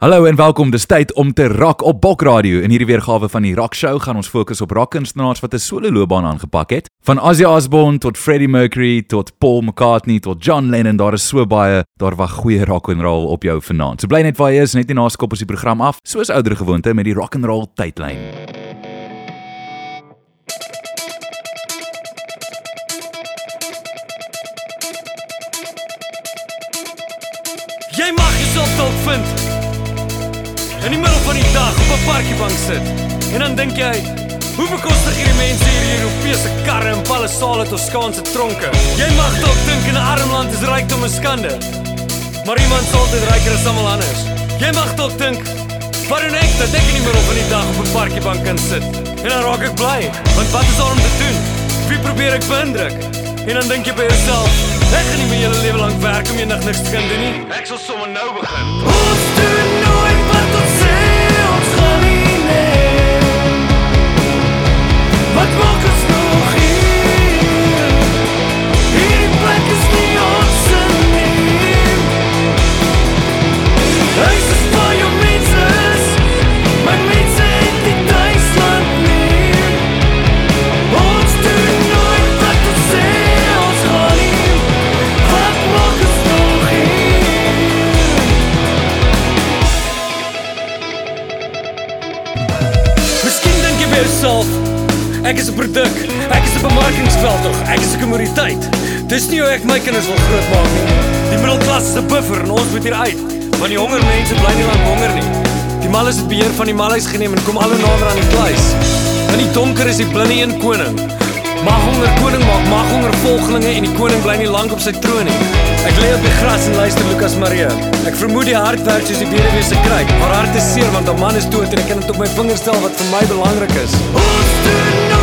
Hallo en welkom. Dis tyd om te rock op Bok Radio. In hierdie weergawe van die Rock Show gaan ons fokus op rockkunstenaars wat 'n solo loopbaan aangepak het. Van Ozzy Osbourne tot Freddie Mercury tot Paul McCartney tot John Lennon, daar is so baie. Daar wag goeie rock and roll op jou vanaand. So bly net waar jy is, net nie na skop ons die program af, soos ouer gewoonte met die rock and roll tydlyn. Jy mag jouself dalk vind in die middel van die dag op 'n parkiebank sit. En dan dink jy, hoe bekostig hierdie mense hier die Europese karre en palisale Toskaanse tronke? Jy mag dalk dink in 'n arm land is rykdom 'n skande. Maar iemand sal dit ryker as almal anders. Jy mag dalk dink, wat doen ek dat ek in die middel van die dag op 'n parkiebank kan sit? En dan raak ek bly, want wat is daar om te doen? Wie probeer ek beïndruk? En dan dink jy by jouself, ek gaan nie my hele lewe lank werk om eendag niks te kan doen nie. Ek sal sommer nou begin. Ons doen Wat ek is 'n produk, ek is 'n bemarkingsveldtog, ek is 'n kommoditeit. Dis nie hoe ek my kinders wil grootmaak nie. Die middelklas 'n buffer en ons moet hier uit, want die honger mense bly nie lank honger nie. Die mal is het beheer van die malhuis geneem en kom alle nader aan die kluis. In die donker is die blinde een koning. Mag honger koning maak, mag honger volgelinge en die koning bly nie lank op sy troon nie. Ek lê op die gras en luister Lukas Maria. Ek vermoed die hart werk soos die weduwee se kruik. Haar hart is seer want haar man is dood en ek kan dit op my vingers stel wat vir my belangrik is. Ons doen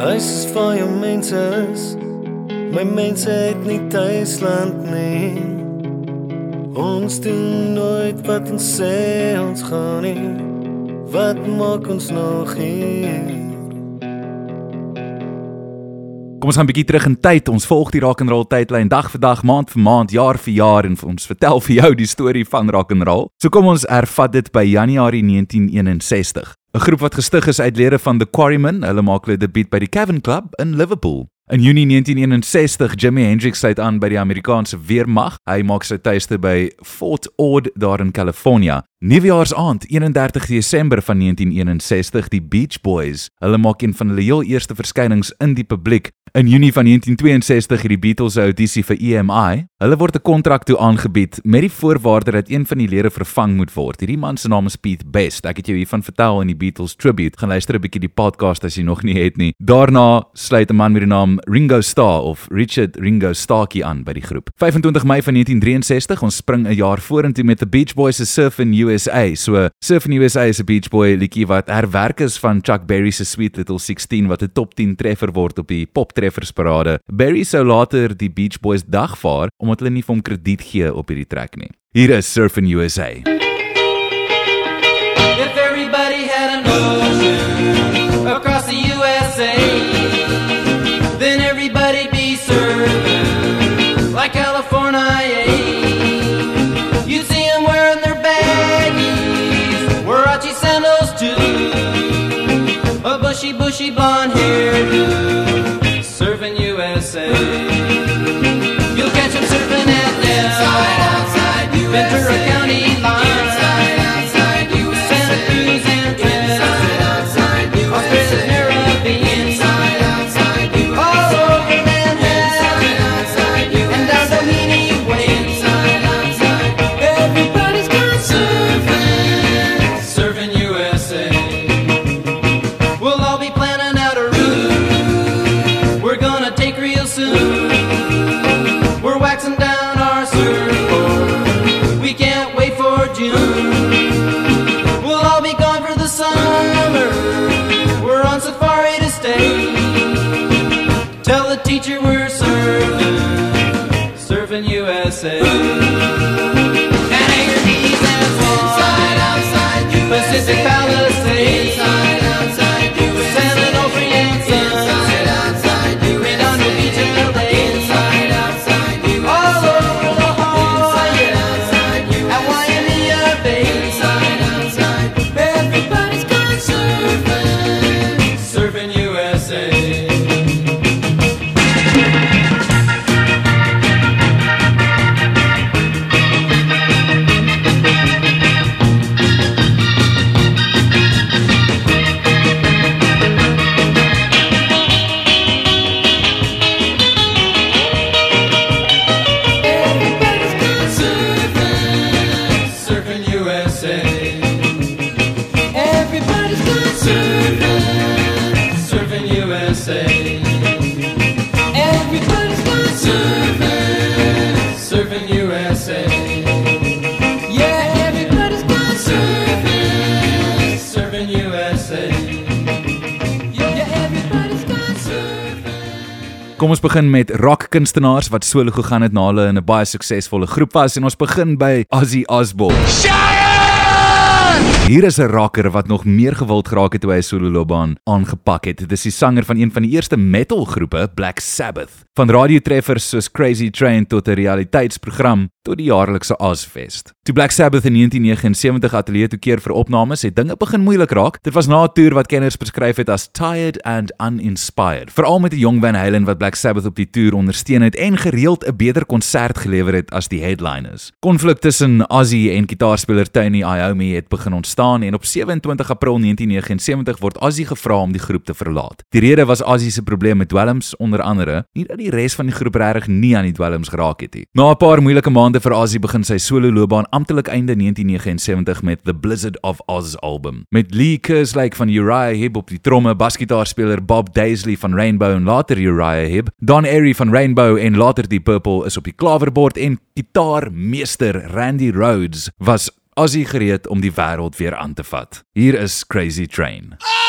Huis is vir jou mense is. My mense het nie Duitsland nie. Ons doen nooit wat ons sê, ons gaan nie. Wat maak ons nog hier? Kom ons gaan 'n bietjie terug in tyd. Ons volg die rock and roll tydlyn dag vir dag, maand vir maand, jaar vir jaar en ons vertel vir jou die storie van rock and roll. So kom ons hervat dit by Januarie 1961. 'n Groep wat gestig is uit lede van The Quarrymen, hulle maak hulle debuut by die Cavern Club in Liverpool. In Junie 1961, Jimi Hendrix sluit aan by die Amerikaanse weermag. Hy maak sy tuiste by Fort Ord daar in Kalifornië. Nuwejaarsaand, 31 Desember van 1961, die Beach Boys. Hulle maak een van hulle heel eerste verskynings in die publiek. In Junie van 1962 het die Beatles 'n audisie vir EMI. Hulle word 'n kontrak toe aangebied met die voorwaarde dat een van die lede vervang moet word. Hierdie man se naam is Pete Best. Ek het jou hiervan vertel in die Beatles tribute. Gaan luister 'n bietjie die podcast as jy nog nie het nie. Daarna sluit 'n man met die naam Ringo Starr of Richard Ringo Starkey aan by die groep. 25 Mei van 1963, ons spring 'n jaar vorentoe met the Beach Boys se Surfin' USA. So Surfin' USA is 'n Beach Boy liedjie wat herwerk is van Chuck Berry se Sweet Little 16 wat 'n top 10 treffer word op die poptreffersparade. Berry sou later die Beach Boys dagvaar omdat hulle nie vir hom krediet gee op hierdie trek nie. Hier is Surfin' USA. Kom ons begin met rockkunstenaars wat solo gegaan het na hulle in 'n baie suksesvolle groep was en ons begin by Ozzy Osbourne. Hier is 'n rocker wat nog meer gewild geraak het toe hy 'n solo loopbaan aangepak het. Dit is die sanger van een van die eerste metalgroepe, Black Sabbath. Van radiotreffers soos Crazy Train tot 'n realiteitsprogram tot die jaarlikse Ozfest. Toe Black Sabbath in 1979 ateljee toe keer vir opnames, het dinge begin moeilik raak. Dit was na 'n toer wat kenners beskryf het as tired and uninspired. Veral met die jong Van Halen wat Black Sabbath op die toer ondersteun het en gereeld 'n beter konsert gelewer het as die headliners. Konflik tussen Ozzy en gitaarspeler Tony Iommi het begin ontstaan en op 27 April 1979 word Ozzy gevra om die groep te verlaat. Die rede was Ozzy se probleem met dwelms onder andere, nie dat die res van die groep regtig nie aan die dwelms geraak het nie. Na 'n paar moeilike maande vir Ozzy begin sy solo loopbaan amptelik einde 1979 met The Blizzard of Oz album. Met Lee Kerslake van Uriah Heep op die tromme, basgitaarspeler Bob Daisley van Rainbow en later Uriah Heep, Don Airy van Rainbow en later die Purple is op die klawerbord en gitaarmeester Randy Rhoads was Ozzy gereed om die wêreld weer aan te vat. Hier is Crazy Train. Everybody's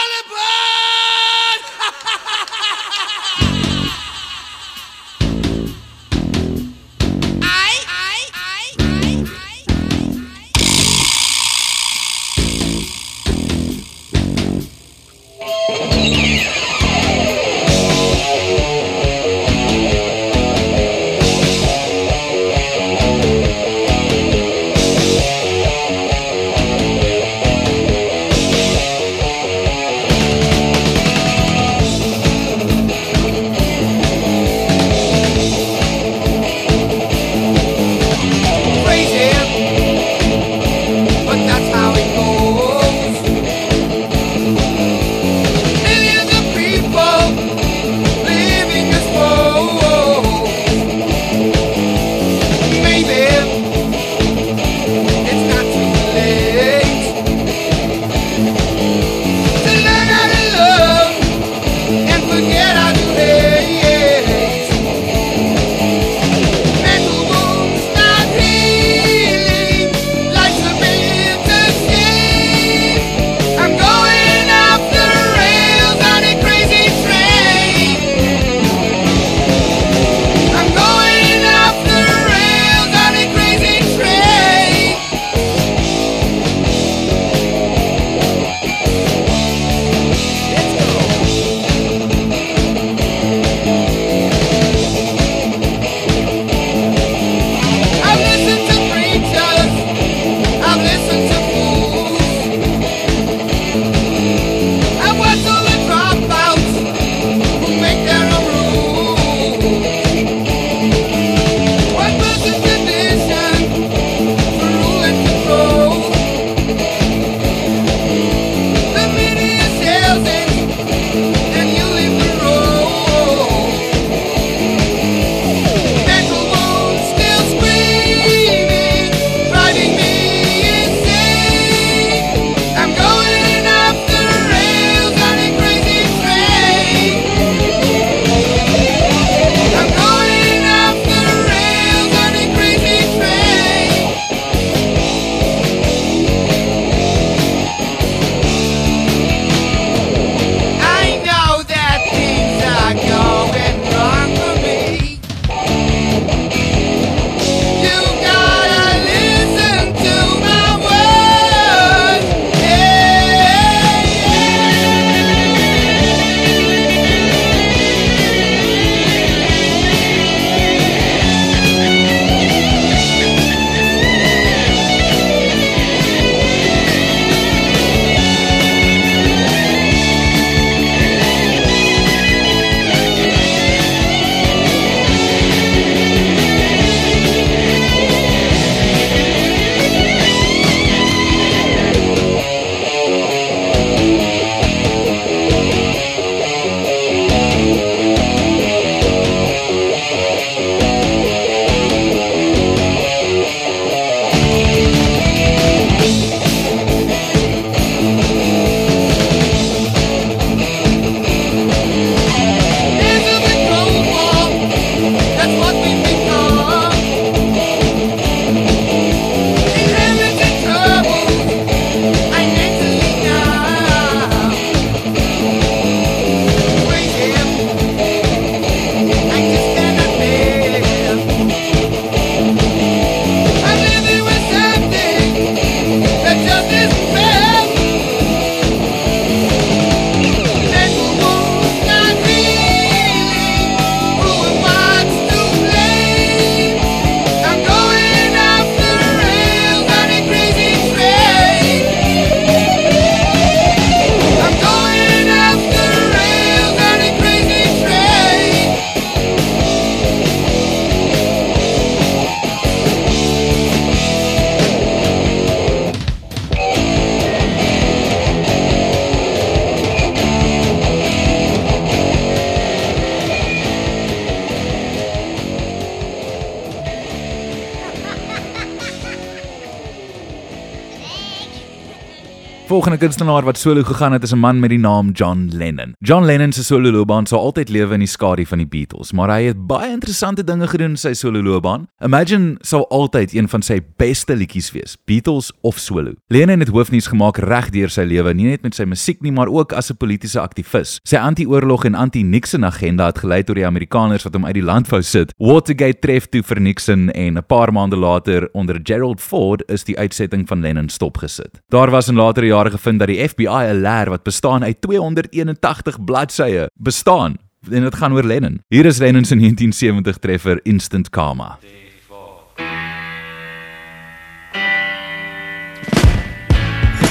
Volgende kunstenaar wat solo gegaan het is 'n man met die naam John Lennon. John Lennon se solo loopbaan sou altyd lewe in die skadu van die Beatles, maar hy het baie interessante dinge gedoen in sy solo loopbaan. Imagine sou altyd een van sy beste liedjies wees, Beatles of solo. Lennon het hoofnuus gemaak reg deur sy lewe, nie net met sy musiek nie, maar ook as 'n politieke aktivis. Sy anti-oorlog en anti-Nixon agenda het gelei tot die Amerikaners wat hom uit die land wou sit. Watergate tref toe vir Nixon en 'n paar maande later onder Gerald Ford is die uitsetting van Lennon stopgesit. Daar was in latere jare gevind dat die FBI 'n leer wat bestaan uit 281 bladsye bestaan en dit gaan oor Lennon. Hier is Lennon se 1970 treffer Instant Karma.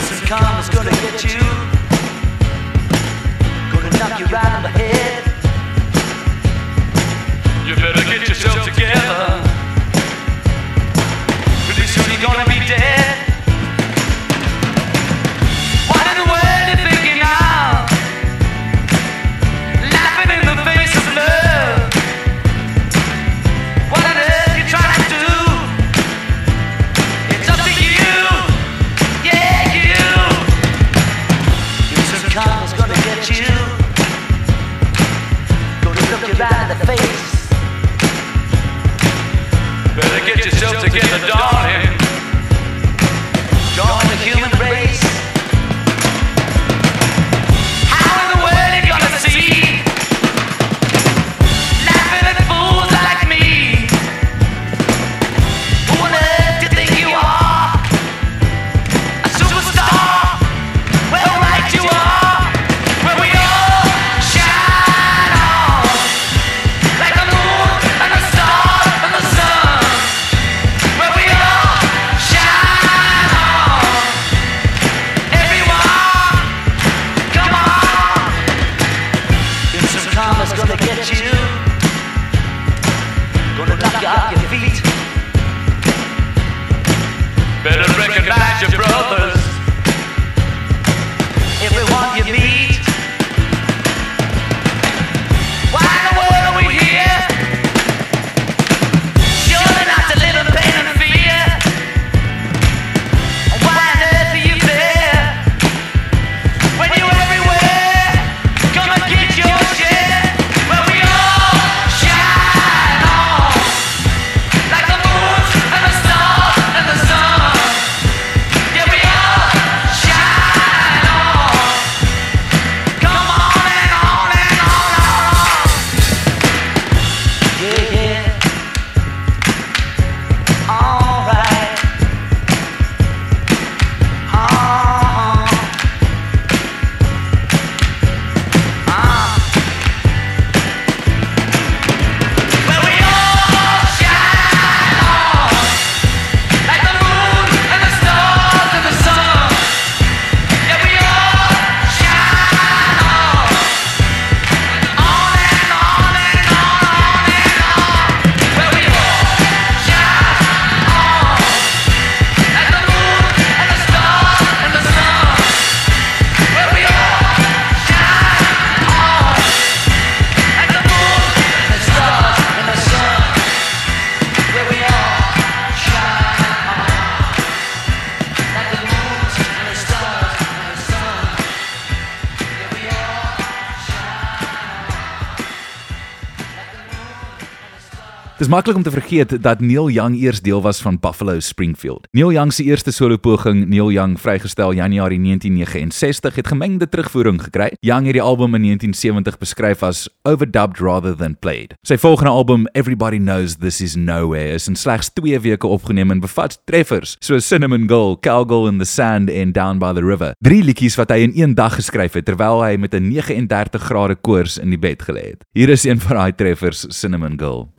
Some karma's gonna get you. Gonna knock you right on the head. You better get yourself together. Pretty soon you're gonna be dead. Maklik om te vergeet dat Neil Young eers deel was van Buffalo Springfield. Neil Young se eerste solo poging, Neil Young vrygestel Januarie 1969, het gemengde terugvoering gekry. Young het die album in 1970 beskryf as overdubbed rather than played. Sy volgende album, Everybody Knows This Is Nowhere, is in slegs 2 weke opgeneem en bevat treffers soos Cinnamon Girl, Cowgirl in the Sand en Down by the River. Drie liedjies wat hy in een dag geskryf het terwyl hy met 'n 39 grade koors in die bed gelê het. Hier is een van daai treffers, Cinnamon Girl.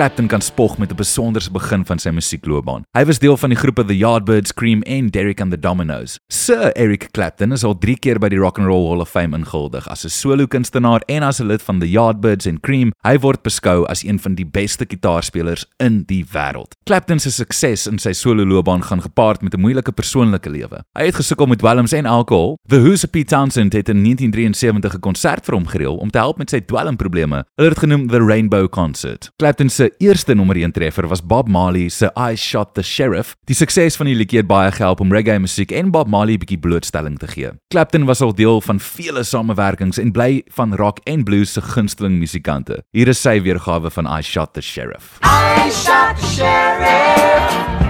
Clapton kan spog met 'n besonderse begin van sy musiekloopbaan. Hy was deel van die groepe The Yardbirds, Cream en Derek and the Dominoes. Sir Eric Clapton is al 3 keer by die Rock and Roll Hall of Fame ingehuldig as 'n solo-kunstenaar en as 'n lid van The Yardbirds en Cream. Hy word beskou as een van die beste gitaarspelers in die wêreld. Clapton se sukses in sy solo-loopbaan gaan gepaard met 'n moeilike persoonlike lewe. Hy het gesukkel met dwelms en alkohol. The Who's Pete Townsend het in 1973 'n konsert vir hom gereël om te help met sy dwelmprobleme. Hulle het dit genoem The Rainbow Concert. Clapton se eerste nommer 1 treffer was Bob Marley se I Shot the Sheriff. Die sukses van die liedjie het baie gehelp om reggae musiek en Bob Marley 'n bietjie blootstelling te gee. Clapton was al deel van vele samewerkings en bly van rock en blues se gunsteling musikante. Hier is sy weergawe van I Shot the Sheriff. I shot the sheriff,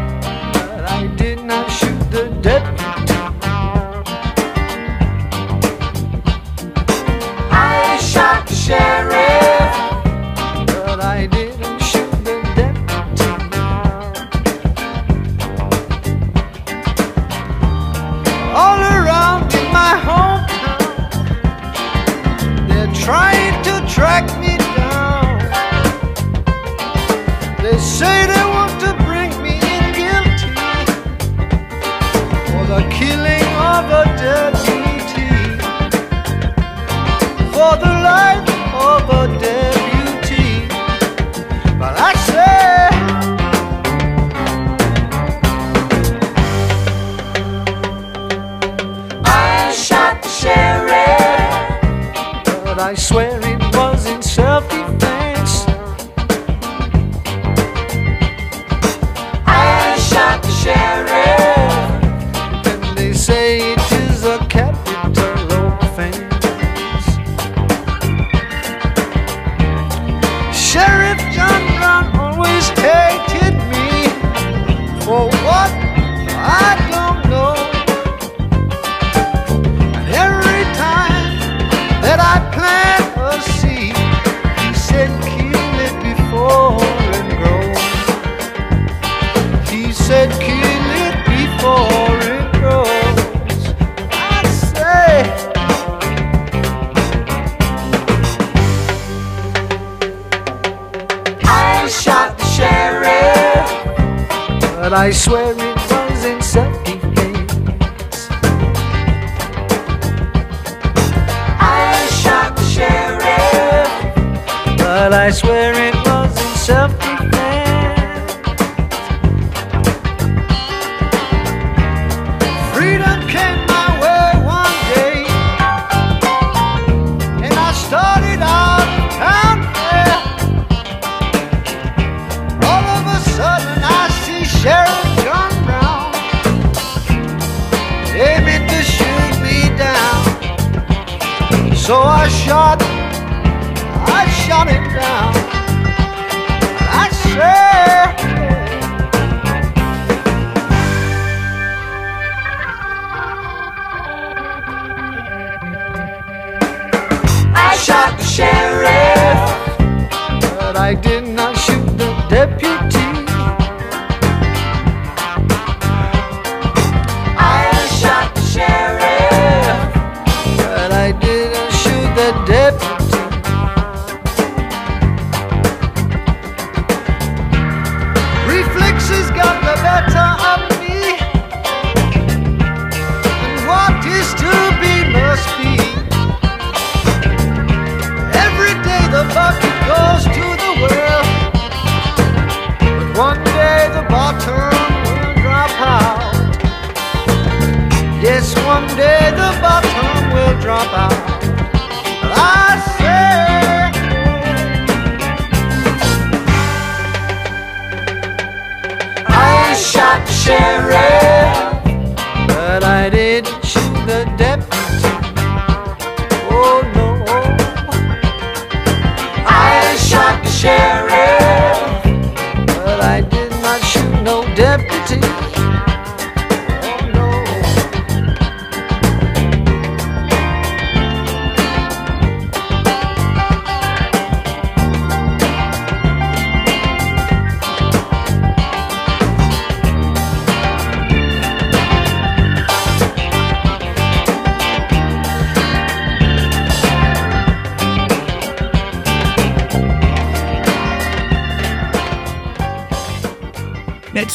say they want to bring me in guilty for the killing of a deputy, for the life of a deputy. But I say, I shot the sheriff, but I swear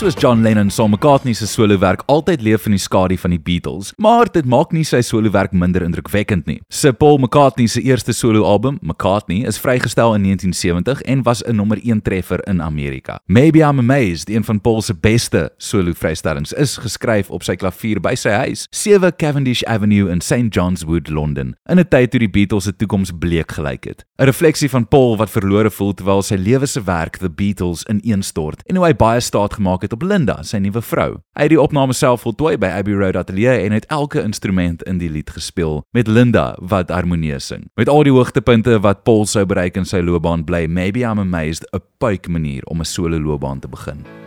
soos John Lennon sal McCartney se solowerk altyd leef in die skadu van die Beatles, maar dit maak nie sy solowerk minder indrukwekkend nie. Sy Paul McCartney se eerste soloalbum, McCartney, is vrygestel in 1970 en was 'n nommer 1 treffer in Amerika. Maybe I'm Amazed, een van Paul se beste solo-vrystellings, is geskryf op sy klavier by sy huis, 7 Cavendish Avenue in St John's Wood, Londen, in 'n tyd toe die Beatles se toekoms bleek gelyk het. 'n Refleksie van Paul wat verlore voel terwyl sy lewe se werk The Beatles ineenstort en hoe hy baie staat gemaak het op Linda, sy nuwe vrou. Hy het die opname self voltooi by Abbey Road Atelier en het elke instrument in die lied gespeel met Linda wat harmonieus sing. Met al die hoogtepunte wat Paul sou bereik in sy loopbaan bly Maybe I'm Amazed 'n puik manier om 'n solo loopbaan te begin.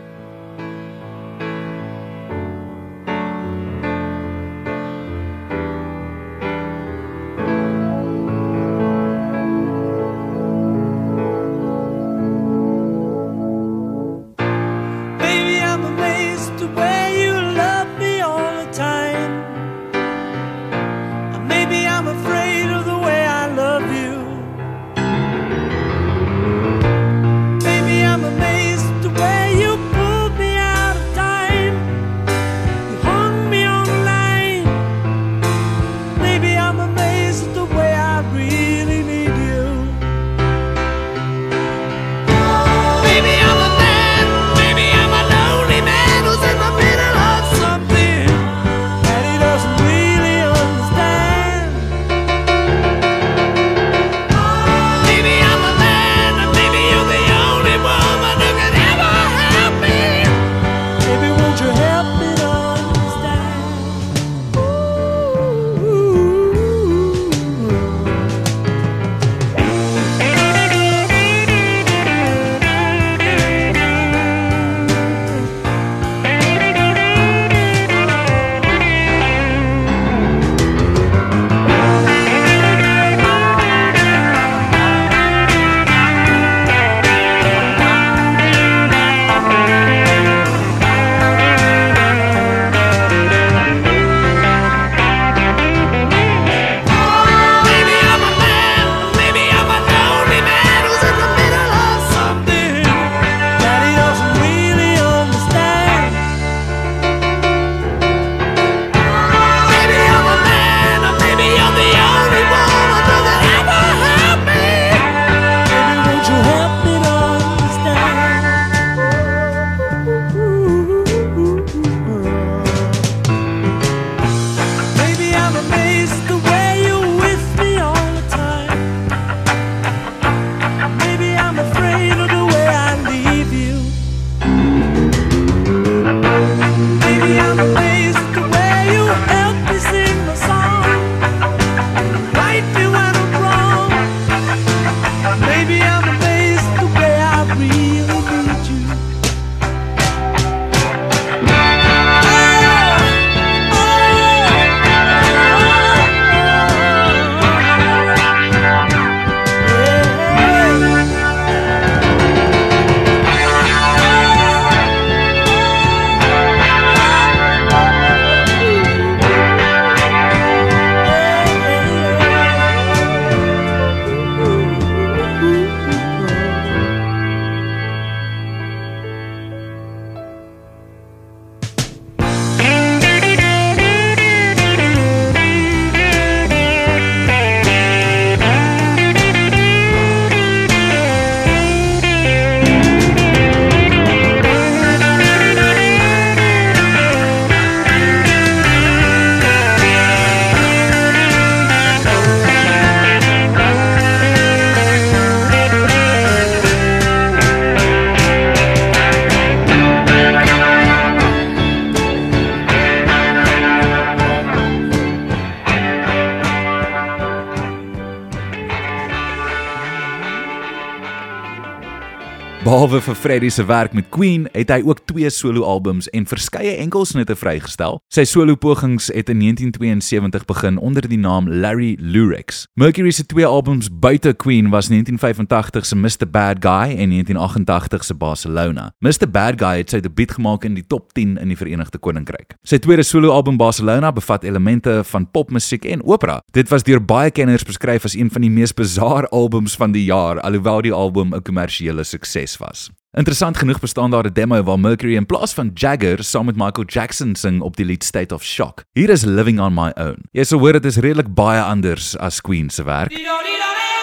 Vir Freddie se werk met Queen, het hy ook twee solo-albums en verskeie enkelsnitte vrygestel. Sy solo-pogings het in 1972 begin onder die naam Larry Lurex. Mercury se twee albums buite Queen was 1985 se Mr Bad Guy en 1988 se Barcelona. Mr Bad Guy het sy debuut gemaak in die top 10 in die Verenigde Koninkryk. Sy tweede solo-album Barcelona bevat elemente van popmusiek en opera. Dit was deur baie kenners beskryf as een van die mees bizar albums van die jaar, alhoewel die album 'n kommersiële sukses was. Interessant genoeg bestaan daar 'n demo waar Mercury in plaas van Jagger saam met Michael Jackson sing op die lied State of Shock. Hier is Living on My Own. Jy sal hoor dit is redelik baie anders as Queen se werk. Sometimes I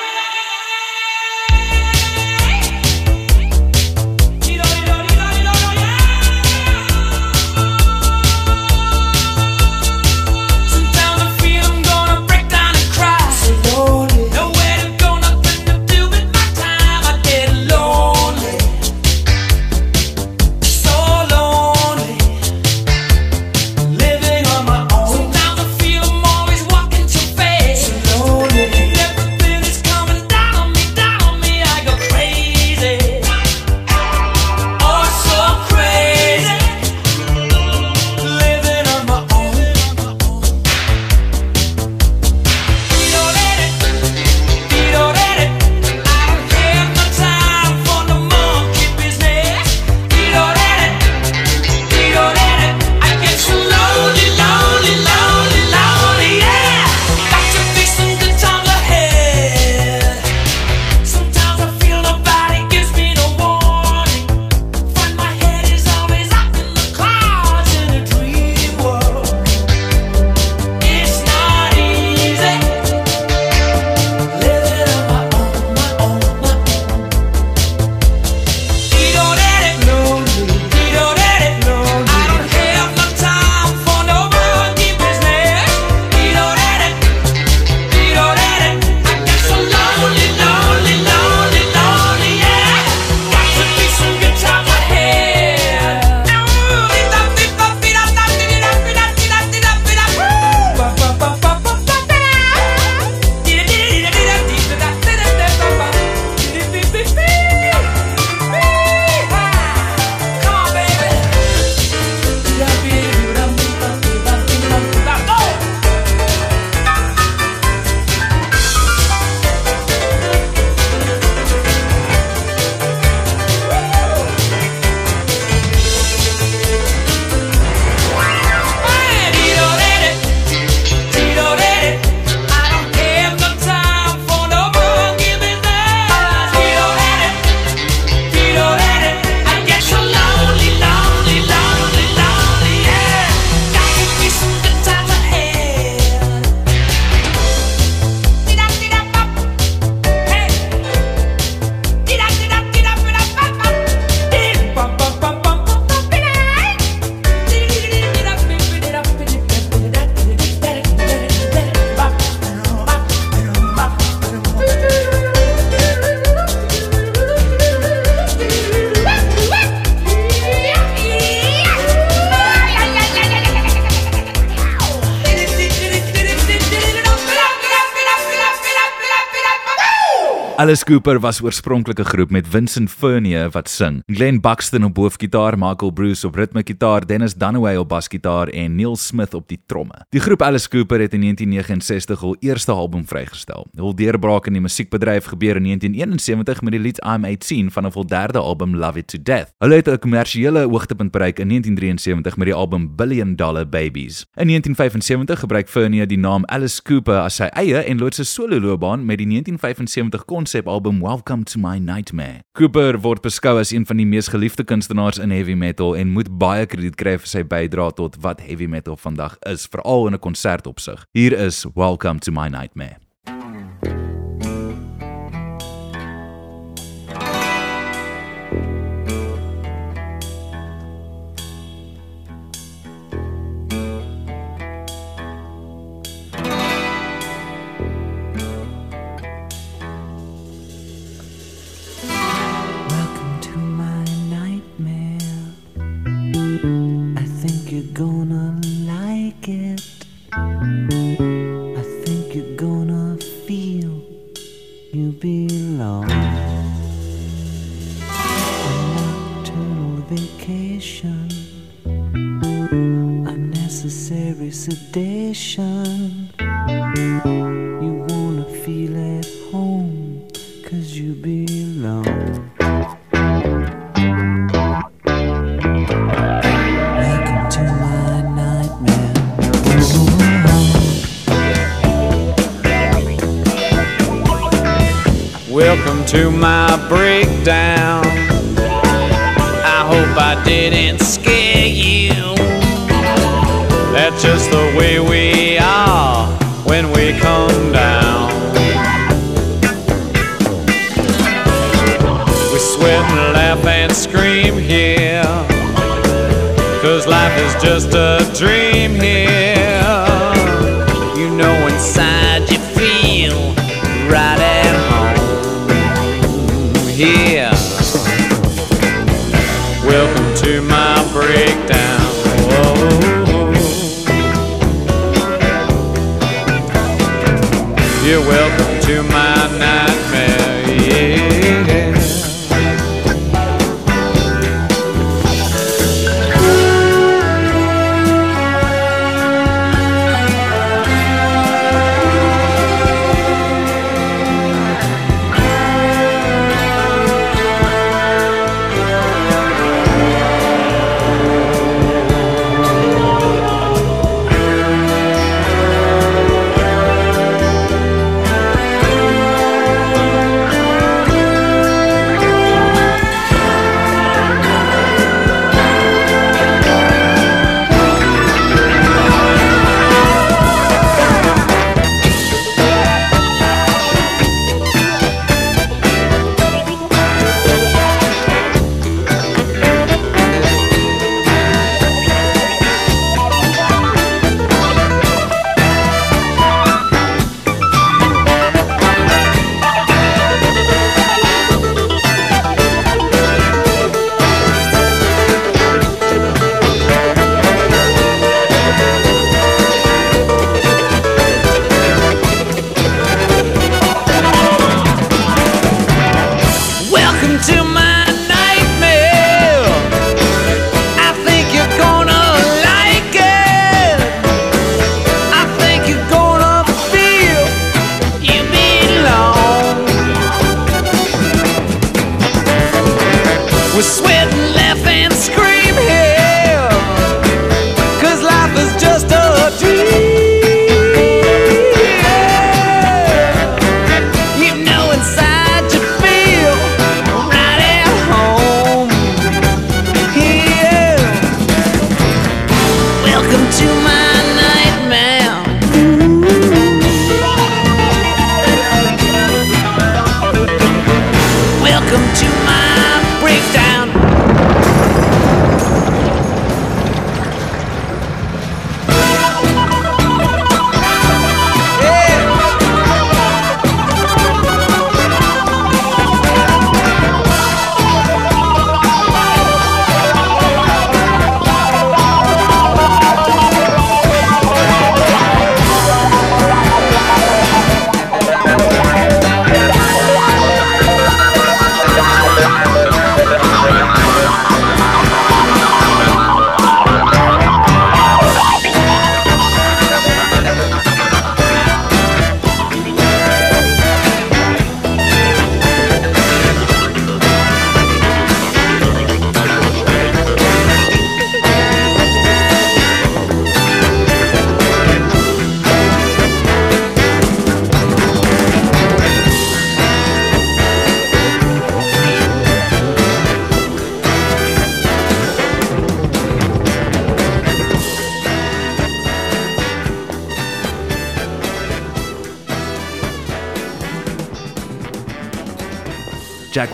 Alice Cooper was oorspronklik 'n groep met Vincent Furnier wat sing, Glenn Buxton op hoofgitaar, Michael Bruce op ritmegitaar, Dennis Dunaway op basgitaar en Neil Smith op die tromme. Die groep Alice Cooper het in 1969 hul eerste album vrygestel. Hul deurbraak in die musiekbedryf gebeur in 1971 met die lied I'm 18 van hul derde album Love It to Death. Hulle het 'n kommersiële hoogtepunt bereik in 1973 met die album Billion Dollar Babies. In 1975 gebruik Furnier die naam Alice Cooper as sy eie en loods sy solo loopbaan met die 1975 konsepalbum Welcome to My Nightmare. Cooper word beskou as een van die mees geliefde kunstenaars in heavy metal en moet baie krediet kry vir sy bydrae tot wat heavy metal vandag is, veral in 'n konsertopsig. Hier is Welcome to My Nightmare. To my breakdown. I hope I didn't scare you. That's just the way we are when we come down. We sweat and laugh and scream here. Cause life is just a dream here.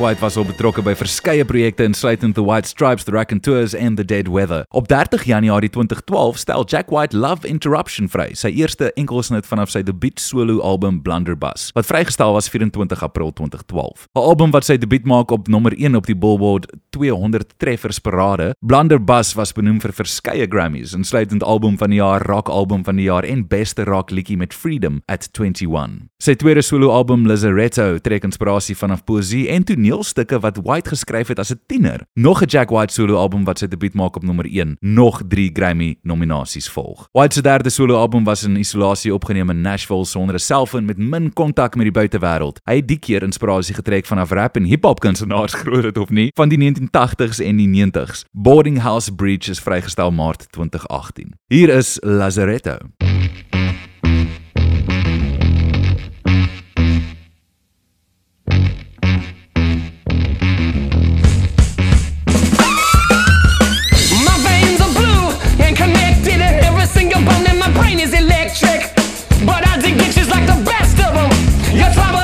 White was al betrokke by verskeie projekte insluitend The White Stripes, The Raconteurs en The Dead Weather. Op 30 Januarie 2012 stel Jack White Love Interruption vry, sy eerste enkelsnit vanaf sy debuut solo album Blunderbuss, wat vrygestel was 24 April 2012. 'n Album wat sy debuut maak op nommer 1 op die Billboard 200 treffers parade. Blunderbuss was benoem vir verskeie Grammys, insluitend album van die jaar, rock album van die jaar en beste rock liedjie met Freedom at 21. Sy tweede solo album Lazaretto trek inspirasie vanaf poësie en toneelstukke wat White geskryf het as 'n tiener. Nog 'n Jack White solo album wat sy debuut maak op nommer 1. Nog 3 Grammy nominasies volg. White se derde solo album was in isolasie opgeneem in Nashville sonder 'n selfoon met min kontak met die buitewêreld. Hy het die keer inspirasie getrek vanaf rap en hip-hop kunstenaars groot dit of nie van die 1980s en die 90s. Boarding House Bridge is vrygestel Maart 2018. Hier is Lazaretto. Your trouble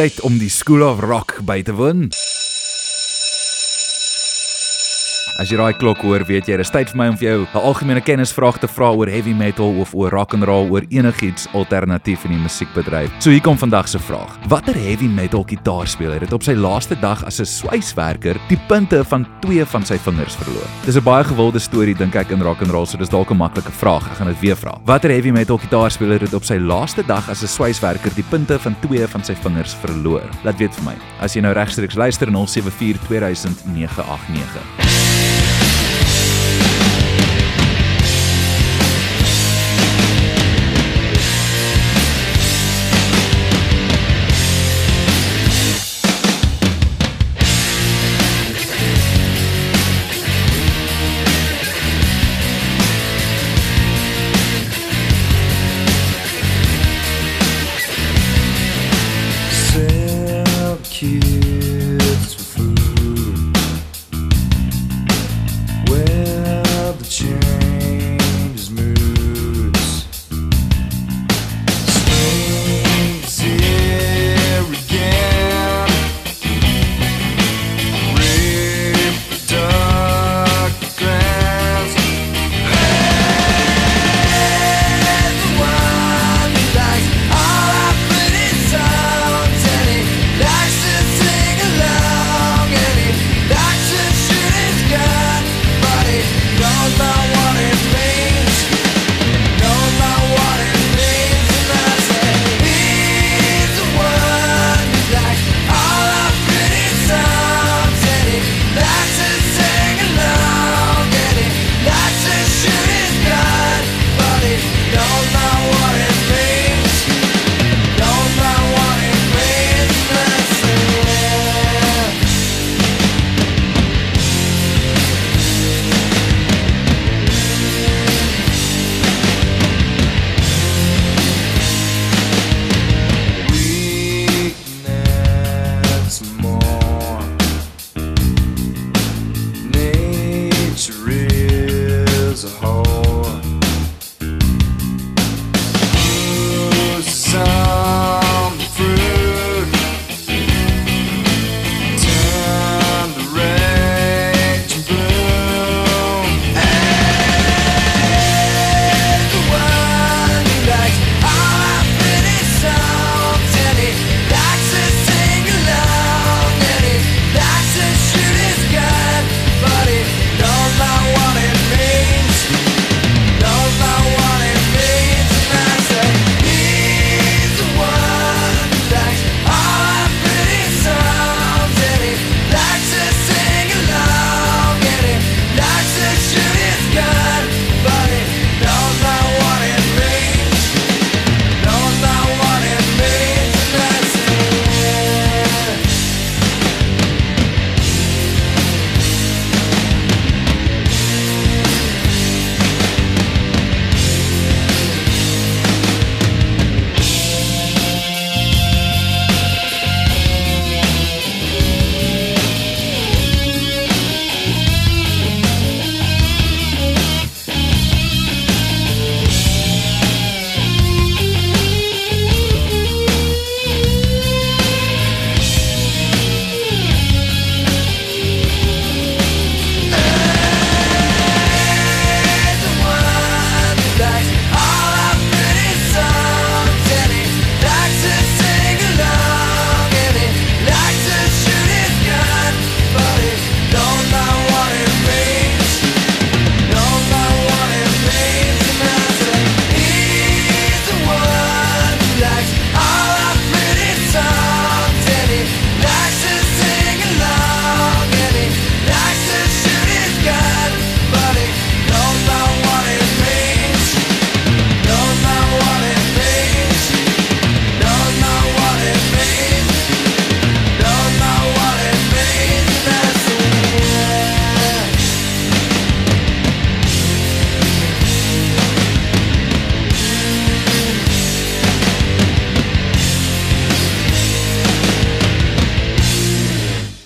tyd om die School of Rock by te woon. As jy daai klok hoor, weet jy, dis tyd vir my om vir jou 'n algemene kennisvraag te vra oor heavy metal of oor rock and roll, oor enigiets alternatief in die musiekbedryf. So hier kom vandag se vraag. Watter heavy metal gitaarspeler het op sy laaste dag as 'n sweiswerker die punte van twee van sy vingers verloor? Dis 'n baie gewilde storie dink ek in rock and roll, so dis dalk 'n maklike vraag. Ek gaan dit weer vra. Watter heavy metal gitaarspeler het op sy laaste dag as 'n sweiswerker die punte van twee van sy vingers verloor? Laat weet vir my. As jy nou regstreeks luister na 074 2000 989. Thank you.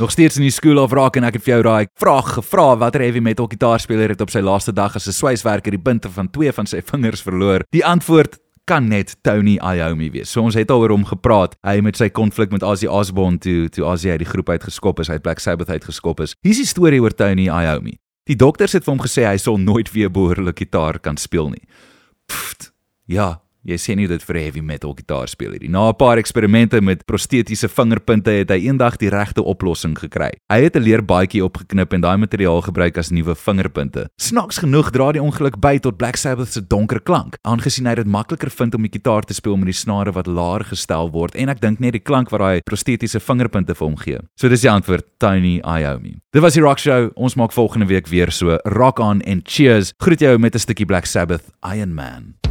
nog steeds in die skool af raak en ek het vir jou daai vraag gevra watter heavy metal gitaarspeler het op sy laaste dag as 'n sweiswerker die punte van twee van sy vingers verloor? Die antwoord kan net Tony Iommi wees. So ons het al oor hom gepraat. Hy met sy konflik met Ozzy Osbourne toe toe Ozzy uit die groep uitgeskop is, uit Black Sabbath uitgeskop is. Hier's die storie oor Tony Iommi. Die dokters het vir hom gesê hy sal nooit weer behoorlik gitaar kan speel nie. Pfft. Ja, jy sê nie dit vir 'n heavy metal gitaarspeler nie. Na 'n paar eksperimente met prostetiese vingerpunte het hy eendag die regte oplossing gekry. Hy het 'n leerbaadjie opgeknip en daai materiaal gebruik as nuwe vingerpunte. Snaaks genoeg dra die ongeluk by tot Black Sabbath se donker klank, aangesien hy dit makliker vind om die gitaar te speel met die snare wat laer gestel word en ek dink net die klank wat daai prostetiese vingerpunte vir hom gee. So dis die antwoord, Tiny Iommi. Dit was die Rock Show. Ons maak volgende week weer so. Rock on en cheers. Groet jou met 'n stukkie Black Sabbath, Iron Man.